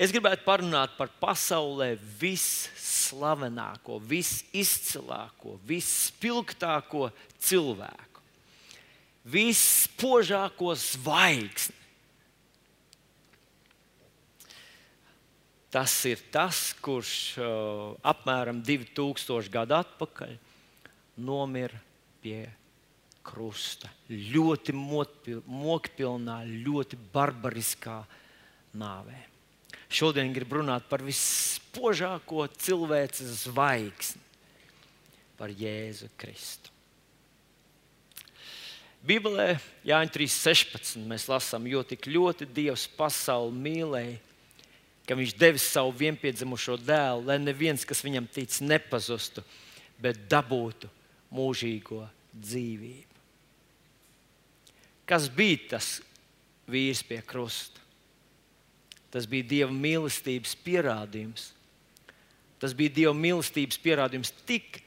Es gribētu parunāt par pasaulē visslavenāko, visizcilāko, visspilgtāko cilvēku, vispožāko zvaigzni. Tas ir tas, kurš uh, apmēram 2000 gadu atpakaļ nomira pie krusta. Ļoti mokpilnā, ļoti barbariskā nāvē. Šodien gribu runāt par vispožāko cilvēces zvaigzni, par Jēzu Kristu. Bībelē Jāņa 3.16. mēs lasām, jo tik ļoti Dievs pasauli mīlēja, ka Viņš devis savu vienpiedzimušo dēlu, lai neviens, kas viņam tic, nepazustu, bet dabūtu mūžīgo dzīvību. Kas bija tas vīrs pie krusta? Tas bija Dieva mīlestības pierādījums. Tas bija Dieva mīlestības pierādījums tik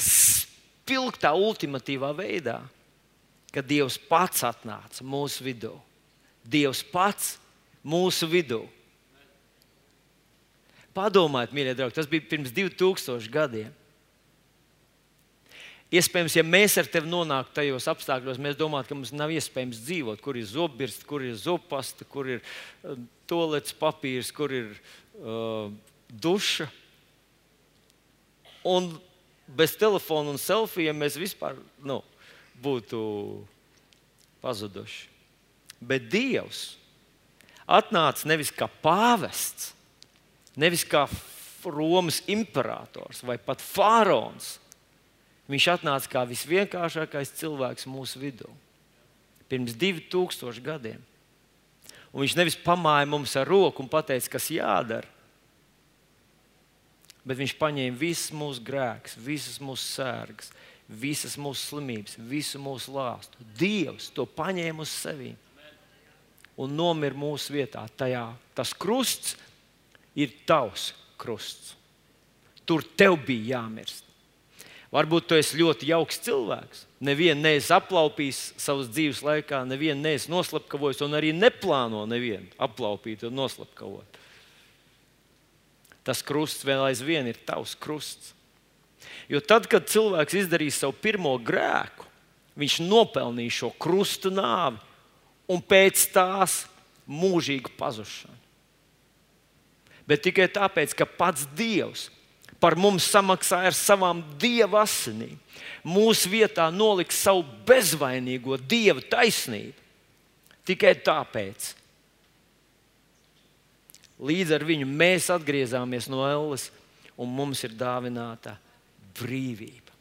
spilgtā, ultimatīvā veidā, ka Dievs pats atnāca mūsu vidū. Dievs pats mūsu vidū. Padomājiet, mīļie draugi, tas bija pirms 2000 gadiem. Iespējams, ja mēs ar tevi nonāktu tajos apstākļos, mēs domātu, ka mums nav iespējams dzīvot. Kur ir zobbursts, kur ir zobpasta, kur ir uh, toplets papīrs, kur ir uh, duša. Un bez telefona un selfijiem mēs vispār nu, būtu pazuduši. Bet Dievs atnāca nevis kā pāvests, nevis kā Romas imperators vai pat faraons. Viņš atnāca kā visvienkāršākais cilvēks mūsu vidū. Pirms 2000 gadiem. Un viņš nevis pamāja mums ar roku un teica, kas jādara, bet viņš paņēma visus mūsu grēkus, visas mūsu sērgas, visas mūsu slimības, visu mūsu lāstu. Dievs to paņēma uz sevi un nomira mūsu vietā. Tajā tas krusts ir tavs krusts. Tur tev bija jāmirst. Varbūt tu esi ļoti jauks cilvēks. Nevienu neesi aplaupījis savas dzīves laikā, nevienu neesi noslapkavojis un arī neplāno nevienu aplaupīt un noslapkavot. Tas krusts vēl aizvien ir tavs krusts. Jo tad, kad cilvēks izdarīs savu pirmo grēku, viņš nopelnīja šo krustu nāvi un pēc tās mūžīgu pazušanu bet tikai tāpēc, ka pats Dievs par mums samaksāja ar savām dieva asinīm. Mūsu vietā noliks savu bezvainīgo dieva taisnību. Tikai tāpēc. Līdz ar viņu mēs atgriezāmies no elles, un mums ir dāvināta brīvība.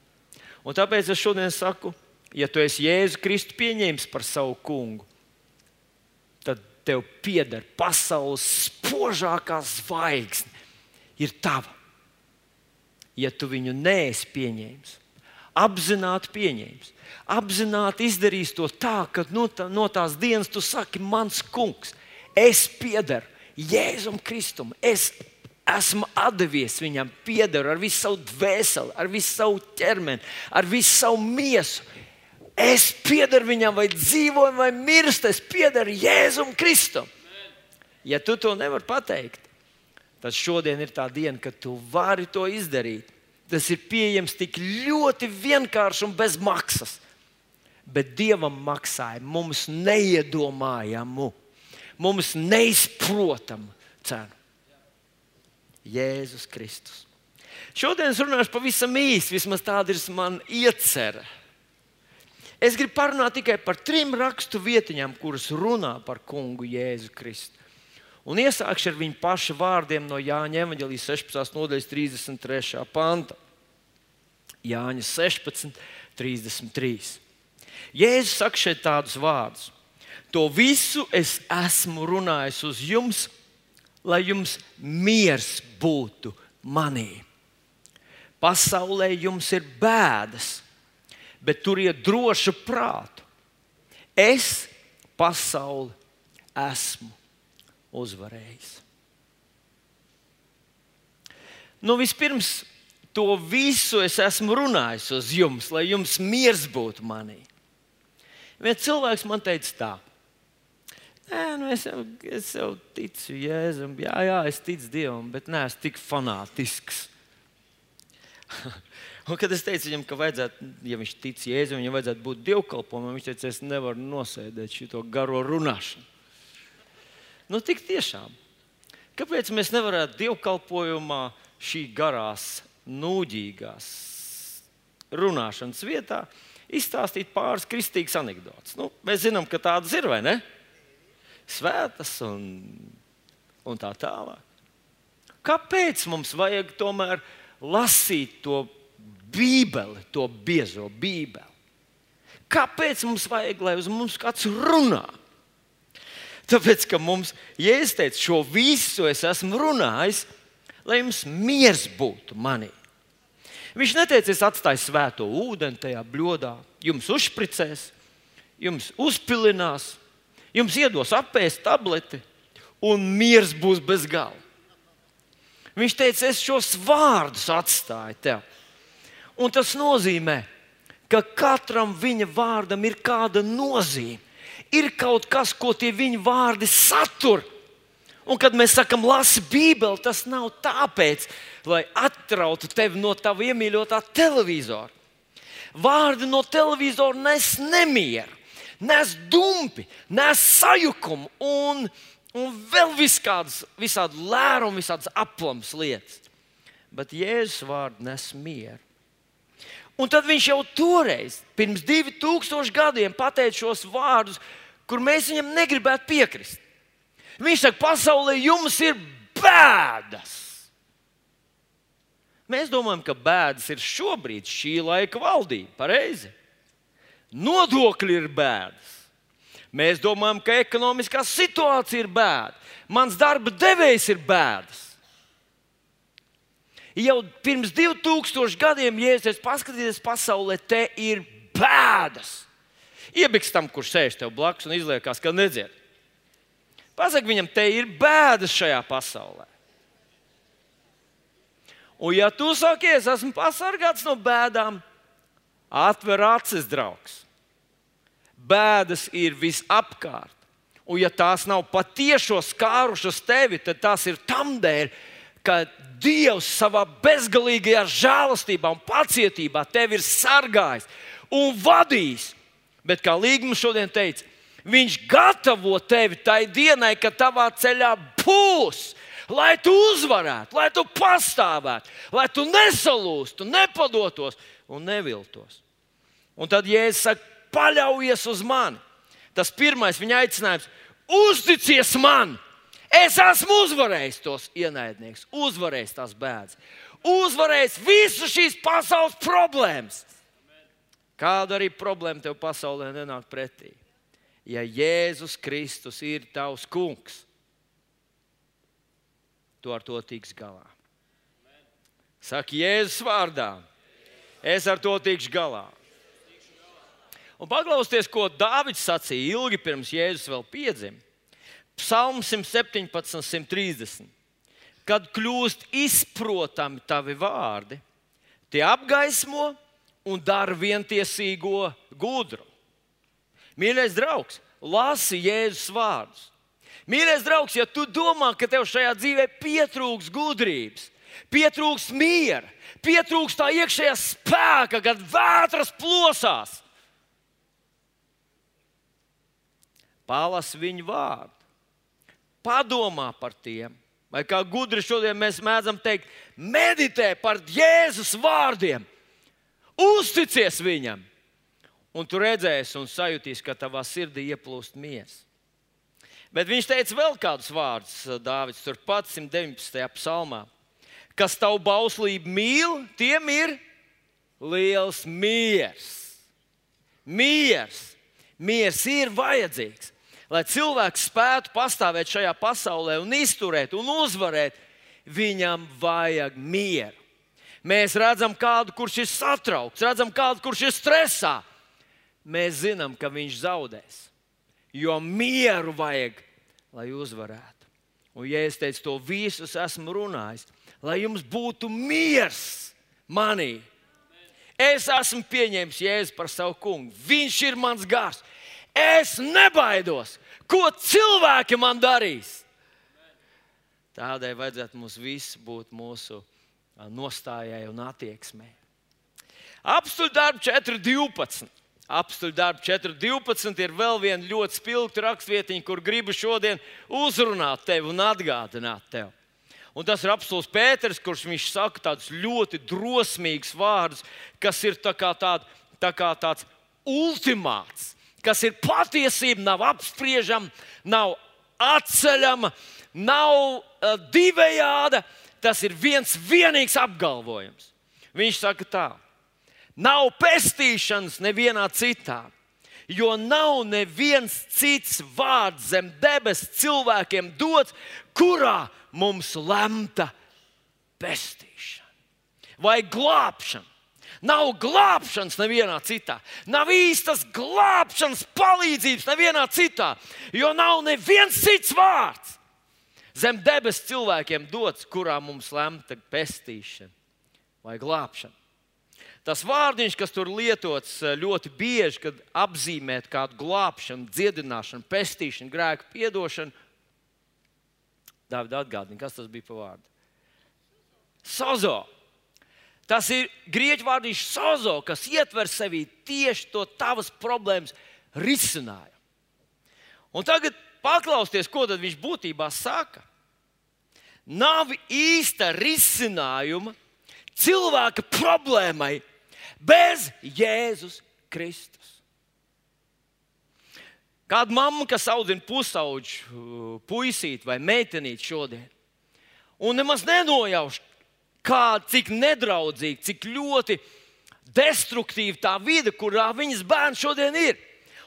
Un tāpēc es šodien saku, ja tu esi Jēzu Kristu pieņēmis par savu kungu, tev pieder pasaules spožākā zvaigzne, ir tava. Ja tu viņu neesi pieņēmis, apzināti pieņēmis, apzināti izdarījis to tā, ka no, tā, no tās dienas tu saki, mans kungs, es piederu Jēzum Kristum. Es esmu devies viņam, piederu ar visu savu dvēseli, ar visu savu ķermeni, ar visu savu miesu. Es piedaru viņam, vai dzīvoju, vai mirstu. Es piedaru Jēzum Kristum. Ja tu to nevari pateikt, tad šodien ir tā diena, kad tu vari to izdarīt. Tas ir pieejams tik ļoti vienkārši un bez maksas. Bet Dievam maksāja mums neiedomājamu, mums neizprotamu cenu. Jēzus Kristus. Šodien es runāšu pavisam īsi, vismaz tāda ir mana iecerē. Es gribu parunāt tikai par trim rakstu vietiņām, kuras runā par kungu Jēzu Kristu. Un iesākšu ar viņa paša vārdiem no Jāņa Evanģelijas 16. nodaļas 33. panta. Jāņa 16, 33. Jēzus saka šeit tādus vārdus: To visu es esmu runājis uz jums, lai jums miers būtu manī. Pasaulē jums ir bēdas bet turiet drošu prātu. Es pasauli esmu uzvarējis. Nu, vispirms, to visu es esmu runājis uz jums, lai jums miers būtu manī. Viens cilvēks man teica tā, Nē, nu es, jau, es jau ticu Jēzum, jā, jā, es ticu Dievam, bet neesmu tik fanātisks. Un, kad es teicu viņam, ka vajadzētu, ja viņš tic Jēzum, viņam vajadzētu būt dievkalpojumam, viņš teica, es nevaru nosēdēt šo garo runāšanu. Nu, tik tiešām. Kāpēc mēs nevarētu dievkalpojumā šī garās, nūģīgās runāšanas vietā izstāstīt pāris kristīgas anekdotas? Nu, mēs zinām, ka tādas ir vai ne? Svētas un, un tā tālāk. Kāpēc mums vajag tomēr lasīt to Bībeli, to biezo Bībeli. Kāpēc mums vajag, lai uz mums kāds runā? Tāpēc, ka mums, ja es teicu, šo visu es esmu runājis, lai jums miers būtu manī. Viņš neteica, es atstāju svēto ūdeni tajā bļodā, jums uzspricēs, jums uzpilinās, jums iedos apēst tableti, un miers būs bez gala. Viņš teica, es šos vārdus atstāju tev. Un tas nozīmē, ka katram viņa vārdam ir kāda nozīme. Ir kaut kas, ko tie viņa vārdi satur. Un, kad mēs sakām, lasi Bībeli, tas nav tāpēc, lai atrautu tevi no tava iemīļotā televizora. Vārdi no televizora nes nemieru, nes dumpi, nes sajukumu un, un vēl viskādas, visādi lērumu, visādas aplams lietas. Bet Jēzus vārdi nes mieru. Un tad viņš jau toreiz, pirms 2000 gadiem, pateica šos vārdus, kur mēs viņam negribētu piekrist. Viņš saka, pasaulē jums ir bēdas. Mēs domājam, ka bēdas ir šobrīd šī laika valdība. Pareizi. Nodokļi ir bēdas. Mēs domājam, ka ekonomiskā situācija ir bēda. Mans darba devējs ir bēdas. Jau pirms 2000 gadiem, ja es paskatīties pasaulē, te ir bēdas. Iebiks tam, kurš sēž tev blakus un izliekas, ka nedzird. Pasaki viņam, te ir bēdas šajā pasaulē. Un, ja tu saki, es esmu pasargāts no bēdām, atver acis, draugs. Bēdas ir visapkārt. Un, ja tās nav patiešo skārušas tevi, tad tās ir tam dēļ, ka Dievs savā bezgalīgajā žēlastībā un pacietībā tevi ir sargājis un vadījis. Bet kā Līgums šodien teica, Viņš gatavo tevi tai dienai, kad tavā ceļā būs, lai tu uzvarētu, lai tu pastāvētu, lai tu nesalūstu, nepadotos un neviltos. Un tad, ja es saku, paļaujies uz mani, tas pirmais viņa aicinājums - uzticies man! Es esmu uzvarējis tos ienaidniekus, uzvarējis tās bēdas, uzvarējis visu šīs pasaules problēmas. Kāda arī problēma tev pasaulē nenāk pretī? Ja Jēzus Kristus ir tavs kungs, tu ar to tiks galā. Saka Jēzus vārdā, es ar to tikšu galā. Un paklausieties, ko Dārvids sacīja ilgi pirms Jēzus vēl piedzima. Psalms 117, 130. Kad kļūst izprotami tavi vārdi, tie apgaismo un dara vientiesīgo gudru. Mīļais draugs, lasi Jēzus vārdus. Mīļais draugs, ja tu domā, ka tev šajā dzīvē pietrūks gudrības, pietrūks miera, pietrūks tā iekšējā spēka, kad vētras plosās, palasi viņu vārdu padomā par tiem. Vai kā gudri šodien mēs mēdzam teikt, meditē par Jēzus vārdiem, uzticies viņam. Un tu redzēsi un sajutīsi, ka tavā sirdī ieplūst miers. Bet viņš teica vēl kādus vārdus, Dārvids, turpat 119. psalmā. Kas tavu bauslību mīl, tiem ir liels miers. Miers, miers ir vajadzīgs lai cilvēks spētu pastāvēt šajā pasaulē un izturēt un uzvarēt, viņam vajag mieru. Mēs redzam kādu, kurš ir satraukts, redzam kādu, kurš ir stresā. Mēs zinām, ka viņš zaudēs. Jo mieru vajag, lai uzvarētu. Un, ja es teicu, to visus esmu runājis, lai jums būtu miers manī. Es esmu pieņēmis Jēzu par savu kungu. Viņš ir mans gars. Es nebaidos, ko cilvēki man darīs. Tādai vajadzētu mums viss būt mūsu nostājai un attieksmei. Apstuļu darbu 4.12. Apstuļu darbu 4.12 ir vēl viena ļoti spilgta rakstvietiņa, kur gribu šodien uzrunāt tevi un atgādināt tevi. Un tas ir apelsīns Pēters, kurš viņš saka tādus ļoti drosmīgus vārdus, kas ir tā kā, tād, tā kā tāds ultimāts, kas ir patiesība, nav apspriežama, nav atceļama, nav uh, divējāda. Tas ir viens vienīgs apgalvojums. Viņš saka tā, nav pestīšanas nevienā citā. Jo nav neviens cits vārds zem debesu cilvēkiem dots, kurā mums lemta pestīšana vai glābšana. Nav glābšanas nevienā citā, nav īstas glābšanas palīdzības nevienā citā, jo nav neviens cits vārds zem debesu cilvēkiem dots, kurā mums lemta pestīšana vai glābšana. Tas vārdiņš, kas tur lietots eh, ļoti bieži, kad apzīmēt kādu glābšanu, dziedināšanu, pestīšanu, grēku piedošanu, Dāvida atgādina, kas tas bija par vārdu. Sozo. Tas ir grieķu vārdiņš sozo, kas ietver sevī tieši to tavas problēmas risinājumu. Un tagad paklausieties, ko viņš būtībā saka. Nav īsta risinājuma cilvēka problēmai bez Jēzus Kristus. Kāda mamma, kas audzina pusauģu uh, puisīti vai meitenīti šodien, un nemaz nenojauš, kā, cik nedraudzīgi, cik ļoti destruktīva tā vide, kurā viņas bērns šodien ir.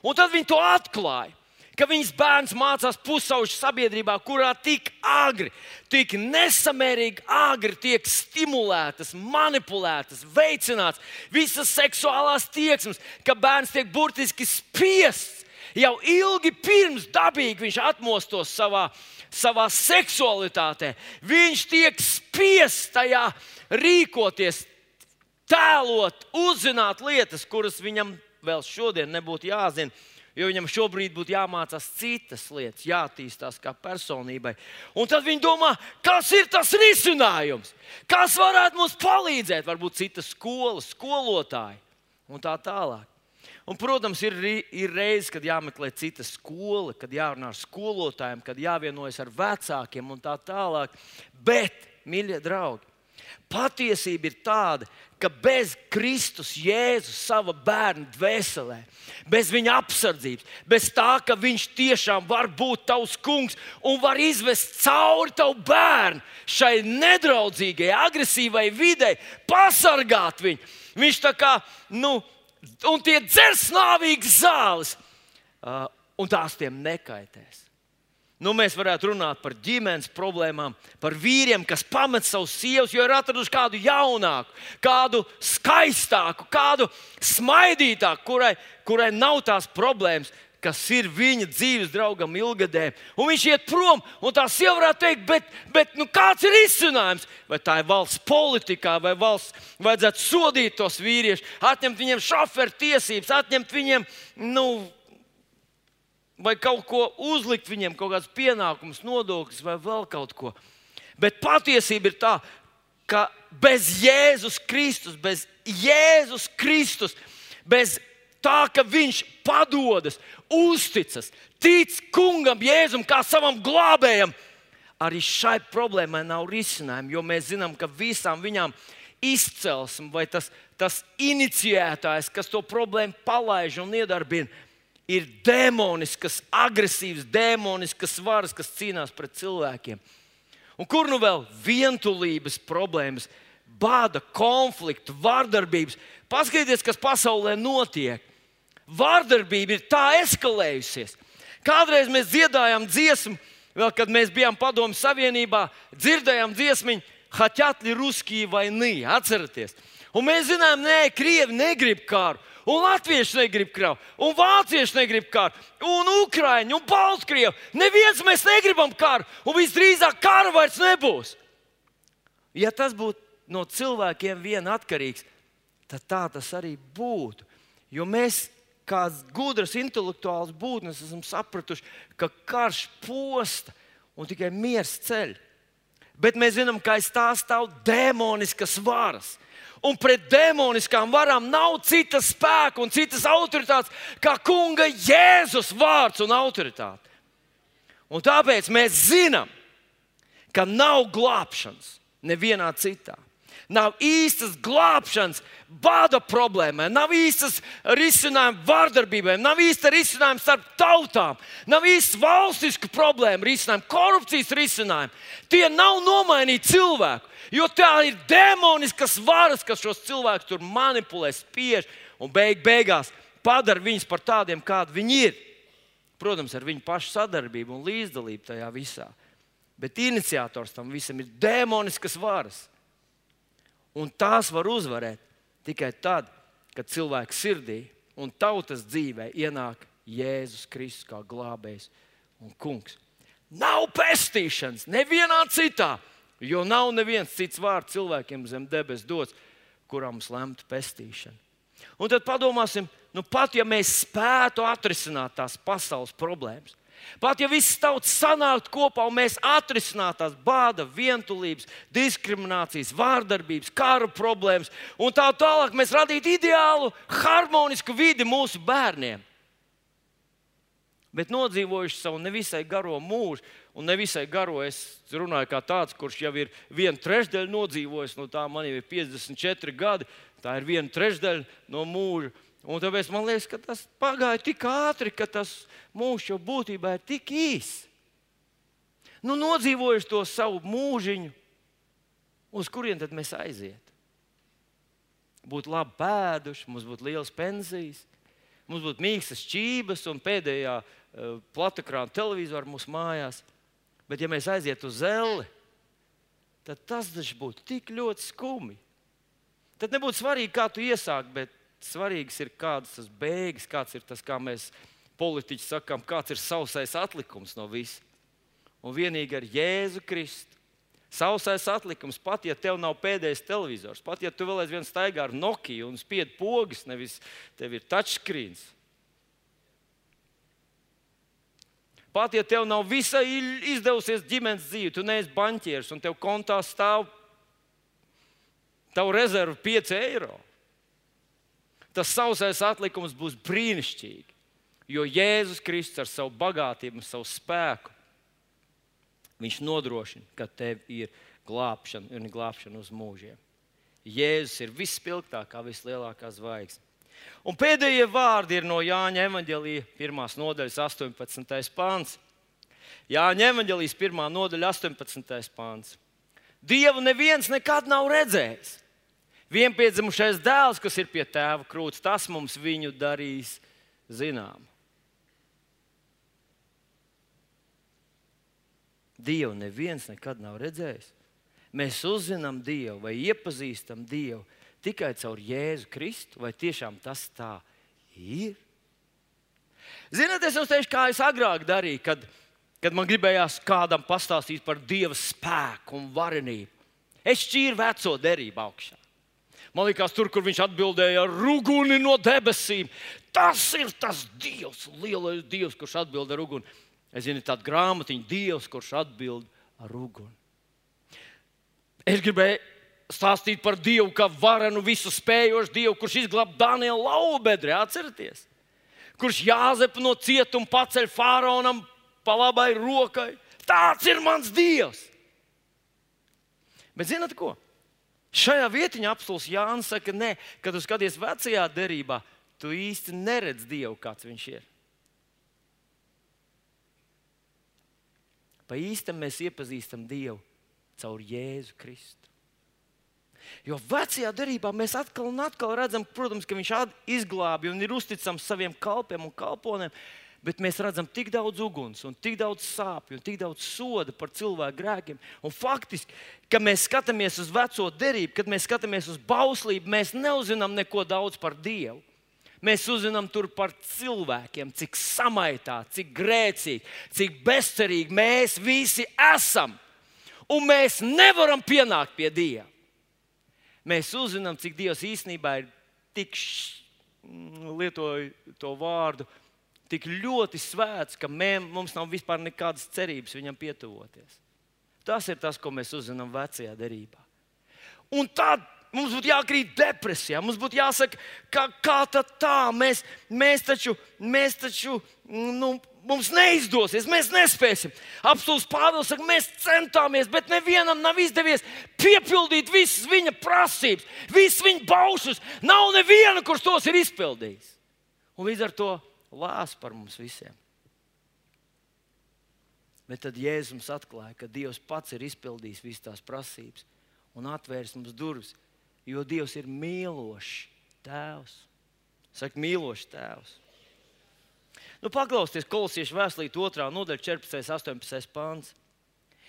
Un tad viņi to atklāja. Ka viņas bērns mācās pusauģu sabiedrībā, kurā tik agri, tik nesamērīgi agri tiek stimulētas, manipulētas, veicināts visas seksuālās tieksmes, ka bērns tiek burtiski spiests jau ilgi pirms dabīgi viņš atmostos savā, savā seksualitātē. Viņš tiek spiests tajā rīkoties, tēlot, uzzināt lietas, kuras viņam vēl šodien nebūtu jāzina. Jo viņam šobrīd būtu jāmācās citas lietas, jāattīstās kā personībai. Un tad viņi domā, kas ir tas risinājums, kas varētu mums palīdzēt. Varbūt cita skola, skolotāji un tā tālāk. Un, protams, ir, ir reizes, kad jāmeklē cita skola, kad jārunā ar skolotājiem, kad jāvienojas ar vecākiem un tā tālāk. Bet, mīļie draugi, patiesība ir tāda, ka bez Kristus Jēzus savā bērna dvēselē, bez viņa apsardzības, bez tā, ka viņš tiešām var būt tavs kungs un var izvest cauri tavu bērnu šai nedraudzīgai, agresīvai videi, pasargāt viņu. Viņš tā kā, nu, un tie dzers nāvīgas zāles, uh, un tās tiem nekaitēs. Nu, mēs varētu runāt par ģimenes problēmām, par vīriem, kas pamet savus sievas, jo ir atraduši kādu jaunāku, kādu skaistāku, kādu smaidītāku, kurai, kurai nav tās problēmas kas ir viņa dzīves draugam ilgadēm. Un viņš iet prom, un tā sieva varētu teikt, bet, bet nu, kāds ir izcinājums? Vai tā ir valsts politikā, vai valsts vajadzētu sodīt tos vīriešus, atņemt viņiem šoferu tiesības, atņemt viņiem, nu, vai kaut ko uzlikt viņiem, kaut kāds pienākums, nodoklis vai vēl kaut ko. Bet patiesība ir tā, ka bez Jēzus Kristus, bez Jēzus Kristus, bez tā, ka viņš padodas, uzticas, tic kungam, Jēzum, kā savam glābējam, arī šai problēmai nav risinājumu, jo mēs zinām, ka visām viņām izcelsme vai tas, tas iniciētājs, kas to problēmu palaiž un iedarbina, ir demoniskas, agresīvas, demoniskas varas, kas cīnās pret cilvēkiem. Un kur nu vēl vientulības problēmas, bāda, konflikta, vardarbības? Paskatieties, kas pasaulē notiek vārdarbība ir tā eskalējusies. Kādreiz mēs dziedājām dziesmu, vēl kad mēs bijām Padomu Savienībā, dzirdējām dziesmu, Haķatli, Ruskī vai Nī. Atcerieties! Un mēs zinām, nē, krievi negrib kāru. Un latvieši negrib karu, un vācieši negrib karu, un ukrāņi, un baltkrievi. Neviens mēs negribam karu, un visdrīzāk kara vairs nebūs. Ja tas būtu no cilvēkiem vien atkarīgs, tad tā tas arī būtu. Jo mēs kā gudras, intelektuāls būtnes, esam sapratuši, ka karš posta un tikai miers ceļ. Bet mēs zinām, ka aiz tā stāv demoniskas varas. Un pret demoniskām varām nav citas spēka un citas autoritātes kā Kunga Jēzus vārds un autoritāte. Un tāpēc mēs zinām, ka nav glābšanas nevienā citā. Nav īstas glābšanas bada problēmai, nav īstas risinājuma vardarbībai, nav īsta risinājuma starp tautām, nav īstas valstisku problēmu risinājumu, korupcijas risinājumu. Tie nav nomainīti cilvēku, jo tā ir demoniskas varas, kas šos cilvēkus tur manipulē, spiež un beig beigās padara viņus par tādiem, kādi viņi ir. Protams, ar viņu pašu sadarbību un līdzdalību tajā visā. Bet iniciators tam visam ir demoniskas varas. Un tās var uzvarēt tikai tad, kad cilvēka sirdī un tautas dzīvē ienāk Jēzus Kristus kā glābējs un kungs. Nav pestīšanas nevienā citā, jo nav neviens cits vārds cilvēkiem zem debes dots, kuram mums lemtu pestīšanu. Un tad padomāsim, nu pat ja mēs spētu atrisināt tās pasaules problēmas, Pat ja viss tauts sanāktu kopā un mēs atrisinātu tās bāda, vientulības, diskriminācijas, vārdarbības, kara problēmas un tā tālāk, mēs radītu ideālu, harmonisku vidi mūsu bērniem. Bet nodzīvojuši savu nevisai garo mūžu, un nevisai garo es runāju kā tāds, kurš jau ir viena trešdaļa nodzīvojis, no tā man jau ir 54 gadi. Tā ir viena trešdaļa no mūža. Un tāpēc man liekas, ka tas pagāja tik ātri, ka tas mūžs jau būtībā ir tik īss. Nu, nodzīvojuši to savu mūžiņu, uz kurien tad mēs aiziet? Būtu labi pēduši, mums būtu liels pensijas, mums būtu mīkstas čības un pēdējā uh, platakrāna televizora mūsu mājās. Bet, ja mēs aizietu uz zeli, tad tas būtu tik ļoti skumji. Tad nebūtu svarīgi, kā tu iesāki, bet svarīgs ir kādas tas beigas, kāds ir tas, kā mēs politiķi sakām, kāds ir sausais atlikums no visa. Un vienīgi ar Jēzu Kristu. Sausais atlikums, pat ja tev nav pēdējais televizors, pat ja tu vēl aizvien staigā ar Nokiju un spied pogas, nevis tev ir touchscreens. Pat ja tev nav visai izdevusies ģimenes dzīve, tu neesi banķieris un tev kontā stāv tavu rezervu 5 eiro tas sausais atlikums būs brīnišķīgi. Jo Jēzus Kristus ar savu bagātību, savu spēku, viņš nodrošina, ka tev ir glābšana un glābšana uz mūžiem. Jēzus ir vispilgtākā, vislielākā zvaigzne. Un pēdējie vārdi ir no Jāņa Evangelija 1. nodaļas 18. pāns. Jāņa Evangelijas 1. nodaļa 18. pāns. Dievu neviens nekad nav redzējis vienpiedzimušais dēls, kas ir pie tēva krūts, tas mums viņu darīs zinām. Dievu neviens nekad nav redzējis. Mēs uzzinām Dievu vai iepazīstam Dievu tikai caur Jēzu Kristu, vai tiešām tas tā ir? Ziniet, es jums teikšu, kā es agrāk darīju, kad, kad man gribējās kādam pastāstīt par Dieva spēku un varenību. Es šķīru veco derību augšā. Man liekas, tur, kur viņš atbildēja ar ruguni no debesīm, tas ir tas Dievs, lielais Dievs, kurš atbild ar uguni. Es zinu, tāda grāmatiņa, Dievs, kurš atbild ar uguni. Es gribēju stāstīt par Dievu, kā varenu visu spējošu Dievu, kurš izglāba Danielu Laubedri, atcerieties, kurš Jāzepu no cietuma paceļ faraonam pa labai rokai. Tāds ir mans Dievs! Bet zinat ko? Šajā vietiņā apstults Jānis saka, nē, kad tu skaties vecajā derībā, tu īsti neredz Dievu, kāds viņš ir. Pa īstam mēs iepazīstam Dievu caur Jēzu Kristu. Jo vecajā darbā mēs atkal un atkal redzam, protams, ka viņš izglābj un ir uzticams saviem kalpiem un kalponiem bet mēs redzam tik daudz uguns, un tik daudz sāpju un tik daudz soda par cilvēku grēkiem. Un faktiski, kad mēs skatāmies uz veco derību, kad mēs skatāmies uz bauslību, mēs neuzinām neko daudz par Dievu. Mēs uzzinām par cilvēkiem, cik samaitāti, cik grēcīgi, cik bezcerīgi mēs visi esam. Un mēs nevaram pienākt pie Dieva. Mēs uzzinām, cik Dievs īstenībā ir tik mm, lietoju to vārdu, tik ļoti svēts, ka mē, mums nav vispār nekādas cerības viņam pietuvoties. Tas ir tas, ko mēs uzzinām vecajā derībā. Un tad mums būtu jākrīt depresijā. Mums būtu jāsaka, ka, kā tā, mēs, mēs taču, mēs taču nu, mums neizdosies, mēs nespēsim. Apstults Pāvils saka, mēs centāmies, bet nevienam nav izdevies piepildīt visas viņa prasības, visas viņa baušus. Nav neviena, kurš tos ir izpildījis. Un līdz ar to lās par mums visiem. Bet tad Jēzus atklāja, ka Dievs pats ir izpildījis visas tās prasības un atvērs mums durvis, jo Dievs ir mīlošs Tēvs. Saka, mīlošs Tēvs. Nu, paklausieties, kolosiešu vēstulīt 2. nodaļa, 14. un 18. pāns.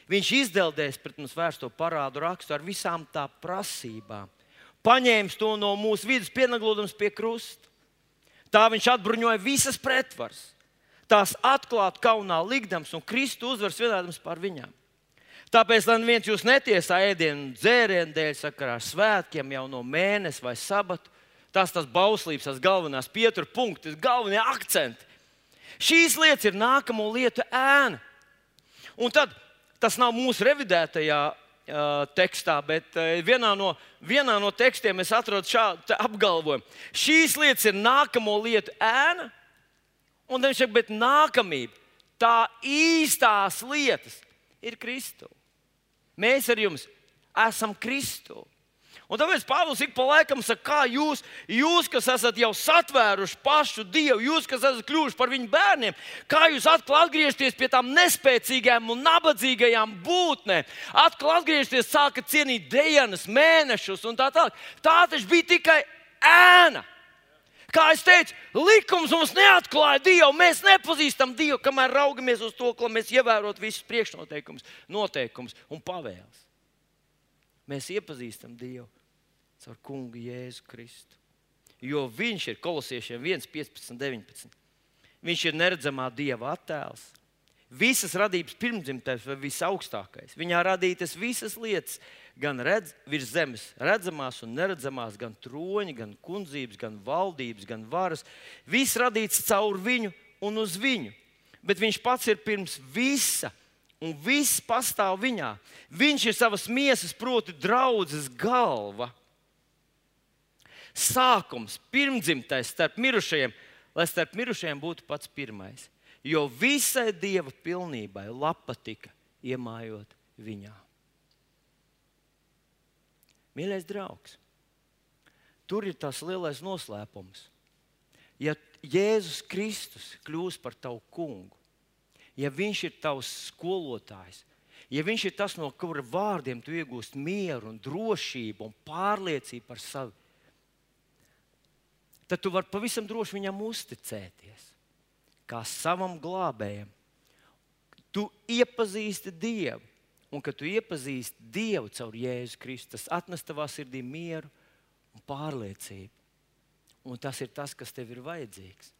Viņš izdeldēs pret mums vērsto parādu rakstu ar visām tā prasībām. Paņēmis to no mūsu vidus, pieneglodams pie krusta. Tā viņš atbruņoja visas pretvaras. Tās atklāt kaunā likdams un Kristu uzvaras vienādams pār viņām. Tāpēc, lai viens jūs netiesā ēdienu dzērienu dēļ, sakarā ar svētkiem, jau no mēneša vai sabatu, tas tas bauslības, tas galvenās pietur punkti, galvenie akcenti. Šīs lietas ir nākamo lietu ēna. Un tad tas nav mūsu revidētajā uh, tekstā, bet uh, vienā, no, vienā no tekstiem es atradu šādu apgalvojumu. Šīs lietas ir nākamo lietu ēna, un viņš saka, bet nākamība, tā īstās lietas ir Kristus. Mēs ar jums esam Kristus. Un tāpēc Pāvils ik pa laikam saka, kā jūs, jūs, kas esat jau satvēruši pašu Dievu, jūs, kas esat kļuvuši par viņu bērniem, kā jūs atkal atgriežaties pie tām nespēcīgām un nabadzīgajām būtnēm, atkal atgriežaties, sākat cienīt dienas, mēnešus un tā tālāk. Tā taču bija tikai ēna. Kā es teicu, likums mums neatklāja Dievu. Mēs nepazīstam Dievu, kamēr raugamies uz to, ko mēs ievērot visus priekšnoteikumus, noteikumus un pavēles. Mēs iepazīstam Dievu caur kungu Jēzu Kristu. Jo viņš ir kolosiešiem 1, 15, 19. Viņš ir neredzamā dieva attēls. Visas radības pirmdzimtais vai visaugstākais. Viņā radītas visas lietas, gan redz, virs zemes, redzamās un neredzamās, gan troņi, gan kundzības, gan valdības, gan varas. Viss radīts caur viņu un uz viņu. Bet viņš pats ir pirms visa, un viss pastāv viņā. Viņš ir savas miesas, proti, draudzes galva sākums, pirmdzimtais starp mirušajiem, lai starp mirušajiem būtu pats pirmais. Jo visai dieva pilnībai lapa tika iemājot viņā. Mīļais draugs, tur ir tas lielais noslēpums. Ja Jēzus Kristus kļūs par tavu kungu, ja viņš ir tavs skolotājs, ja viņš ir tas, no kura vārdiem tu iegūsti mieru, un drošību un pārliecību par savu, tad tu vari pavisam droši viņam uzticēties, kā savam glābējam. Tu iepazīsti Dievu, un kad tu iepazīsti Dievu caur Jēzu Kristu, tas atnes tavā sirdī mieru un pārliecību. Un tas ir tas, kas tev ir vajadzīgs.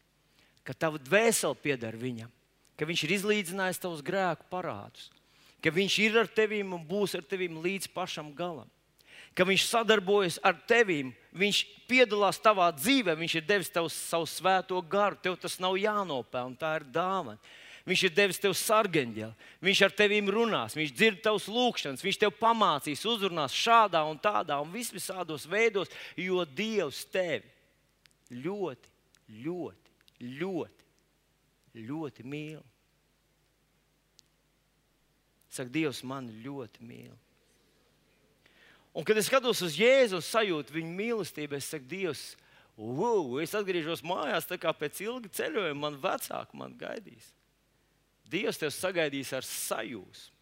Ka tava dvēsele pieder viņam, ka viņš ir izlīdzinājis tavus grēku parādus, ka viņš ir ar tevi un būs ar tevi līdz pašam galam ka Viņš sadarbojas ar tevi, Viņš piedalās tavā dzīvē, Viņš ir devis tev savu svēto garu. Tev tas nav jānopelna, tā ir dāvana. Viņš ir devis tev sargeņģeli, viņš ar tevi runās, viņš dzird tavus lūgšanas, viņš tev pamācīs, uzrunās šādā un tādā un vis visādos veidos, jo Dievs tevi ļoti, ļoti, ļoti, ļoti mīl. Saka, Dievs mani ļoti mīl. Un, kad es skatos uz Jēzu un sajūtu viņa mīlestību, es saku, Dievs, wow, es atgriežos mājās, pēc ilga ceļojuma man vecāki man gaidīs. Dievs tev sagaidīs ar sajūsmu.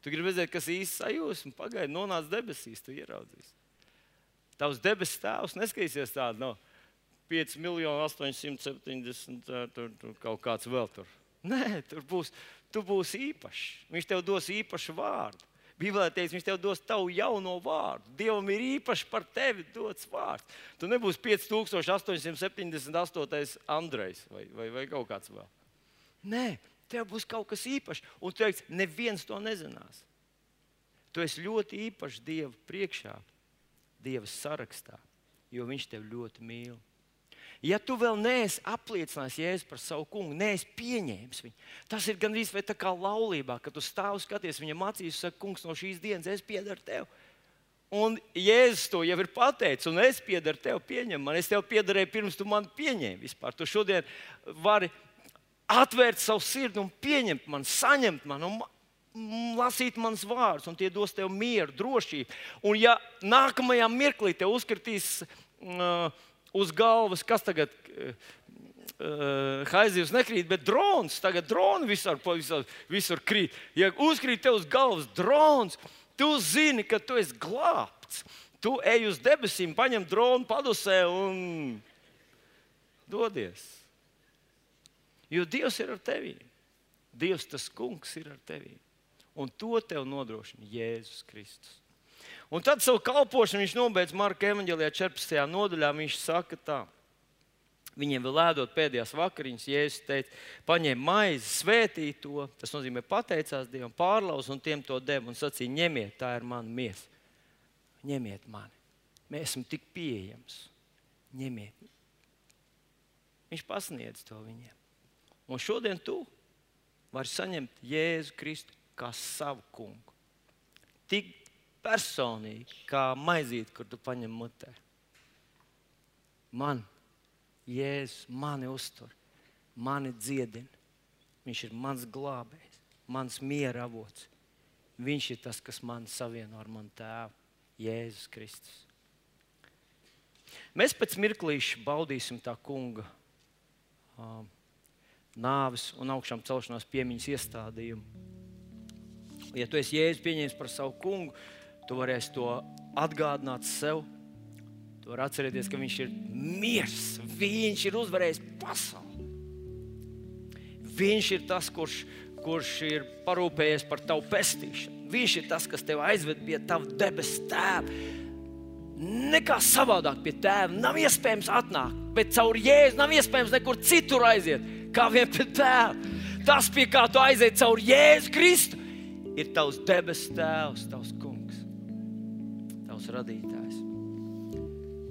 Tu gribi redzēt, kas īsti sajūsma, pagaidi, nonāc debesīs, tu ieraudzīsi. Tavs debesu tēvs neskatīsies tādu no 5 miljonu 870 tur, tur kaut kāds vēl tur. Nē, tur būs, tu būsi īpašs. Viņš tev dos īpašu vārdu. Bībelē teiks, viņš tev dos tavu jauno vārdu. Dievam ir īpaši par tevi dots vārds. Tu nebūsi 5878. Andrejs vai, vai, vai kaut kāds vēl. Nē, tev būs kaut kas īpašs. Un tu teiksi, neviens to nezinās. Tu esi ļoti īpašs Dieva priekšā, Dieva sarakstā, jo Viņš tevi ļoti mīl. Ja tu vēl neesi apliecinājis Jēzu par savu kungu, neesi pieņēmis viņu, tas ir gandrīz tā kā laulībā, kad tu stāvi skaties viņam acīs, saka, kungs, no šīs dienas es piedaru tev. Un Jēzus to jau ir pateicis, un es piedaru tev, pieņem man. Es tev piedarēju pirms tu mani pieņēmi vispār. Tu šodien vari atvērt savu sirdi un pieņemt mani, saņemt mani. Lasīt manas vārdus, un tie dos tev mieru, drošību. Un, ja nākamajā mirklī te uzkritīs uh, uz galvas, kas tagad uh, haizivs nekrīt, bet drons. Tagad droni visur, visur, visur krīt. Ja uzkrīt tev uz galvas drons, tu zini, ka tu esi glābts. Tu ej uz debesīm, paņem dronu padusē un dodies. Jo Dievs ir ar tevi. Dievs, tas kungs, ir ar tevi. Un to tev nodrošina Jēzus Kristus. Un tad savu kalpošanu viņš nobeidz Marka evanģēlijā 14. nodaļā. Viņš saka tā. Viņiem vēl ēdot pēdējās vakariņas, Jēzus teica, paņēma maizi, svētīja to. Tas nozīmē, pateicās Dievam, pārlauz un tiem to deva un sacīja, ņemiet, tā ir mana miesa. Ņemiet mani. Mēs esam tik pieejams. Ņemiet. Viņš pasniedz to viņiem. Un šodien tu vari saņemt Jēzu Kristu kā savu kungu. Tik personīgi, kā maizīt, kur tu paņem mutē. Man, Jēzus, mani uztur, mani dziedina. Viņš ir mans glābējs, mans miera avots. Viņš ir tas, kas man savieno ar manu tēvu, Jēzus Kristus. Mēs pēc mirklīša baudīsim tā kunga uh, nāves un augšām celšanās piemiņas iestādījumu. Ja tu esi jēzus pieņēmis par savu kungu, Tu varēsi to atgādināt sev. Tu vari atcerēties, ka Viņš ir miers, Viņš ir uzvarējis pasauli. Viņš ir tas, kurš, kurš ir parūpējies par tavu pestīšanu. Viņš ir tas, kas tev aizved pie tava debesu tēva. Nekā savādāk pie tēva nav iespējams atnākt, bet caur jēzu nav iespējams nekur citur aiziet, kā vien pie tēva. Tas, pie kā tu aiziet caur Jēzu Kristu, ir tavs debesu tēvs, tavs kungs tavs radītājs.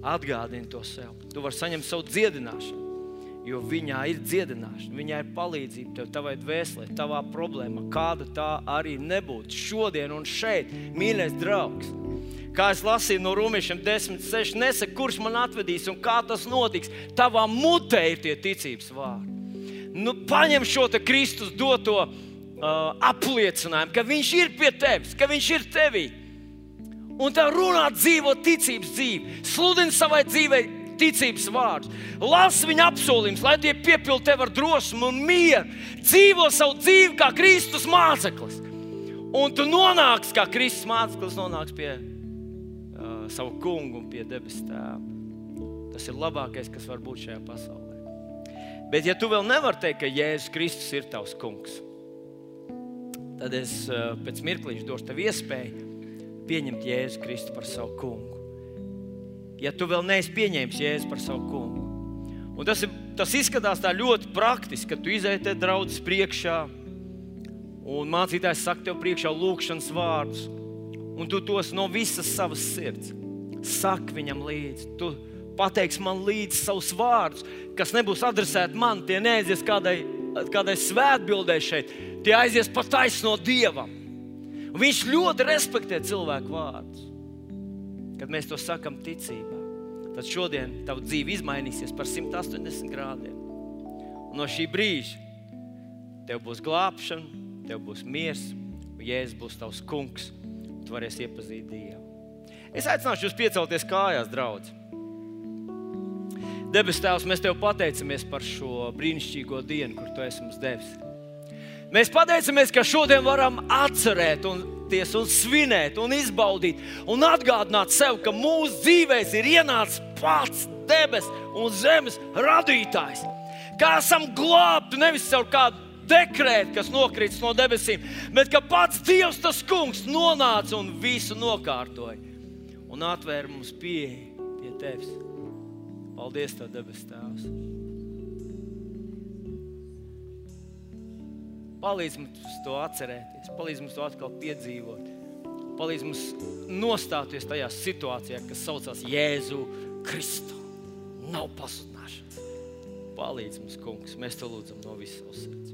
Atgādini to sev. Tu vari saņemt savu dziedināšanu, jo viņā ir dziedināšana, viņā ir palīdzība tev, tavai dvēselē, tavā problēmā, kāda tā arī nebūtu. Šodien un šeit, mīļais draugs. Kā es lasīju no Romiešiem 10.6. Nesaka, kurš man atvedīs un kā tas notiks. Tavā mutē ir tie ticības vārdi. Nu, paņem šo Kristus doto uh, apliecinājumu, ka Viņš ir pie tevis, ka Viņš ir tevī un tā runā, dzīvo ticības dzīvi, sludina savai dzīvei ticības vārdus, lasa viņa apsolījumus, lai tie piepildītu tev ar drosmu un mieru, dzīvo savu dzīvi kā Kristus māceklis. Un tu nonāksi kā Kristus māceklis, nonāks pie uh, savu kungu un pie debesu tēva. Tas ir labākais, kas var būt šajā pasaulē. Bet, ja tu vēl nevari teikt, ka Jēzus Kristus ir tavs kungs, tad es uh, pēc mirkliņa došu tev iespēju pieņemt Jēzu Kristu par savu kungu. Ja tu vēl neesi pieņēmis Jēzu par savu kungu, un tas, ir, tas izskatās ļoti praktiski, ka tu izēji te draudzes priekšā, un mācītājs saka tev priekšā lūkšanas vārdus, un tu tos no visas savas sirds saki viņam līdzi. Tu pateiksi man līdzi savus vārdus, kas nebūs adresēti man, tie neaizies kādai, kādai svētbildē šeit, tie aizies pa taisno dievam. Viņš ļoti respektē cilvēku vārdus. Kad mēs to sakām ticībā, tad šodien tava dzīve izmainīsies par 180 grādiem. Un no šī brīža tev būs glābšana, tev būs miers, un Jēzus būs tavs kungs. Tu varēsi iepazīt Dievu. Es aicināšu jūs piecelties kājās, draugi. Debes Tēvs, mēs Tev pateicamies par šo brīnišķīgo dienu, kur Tu esi mums devis. Mēs pateicamies, ka šodien varam atcerēt un, ties, un svinēt, un izbaudīt, un atgādināt sev, ka mūsu dzīvēs ir ienācis pats debesu un zemes radītājs. Kā esam glābti nevis caur kādu dekrētu, kas nokrits no debesīm, bet ka pats Dievs, tas kungs, nonāca un visu nokārtoja un atvēra mums pieeju pie tevis. Paldies, Tev, debes Tēvs! Palīdz mums to atcerēties, palīdz mums to atkal piedzīvot. Palīdz mums nostāties tajā situācijā, kas saucās Jēzu Kristu. Nav dziedināšanu. Palīdz mums, Kungs, mēs te lūdzam no visas savas sirds.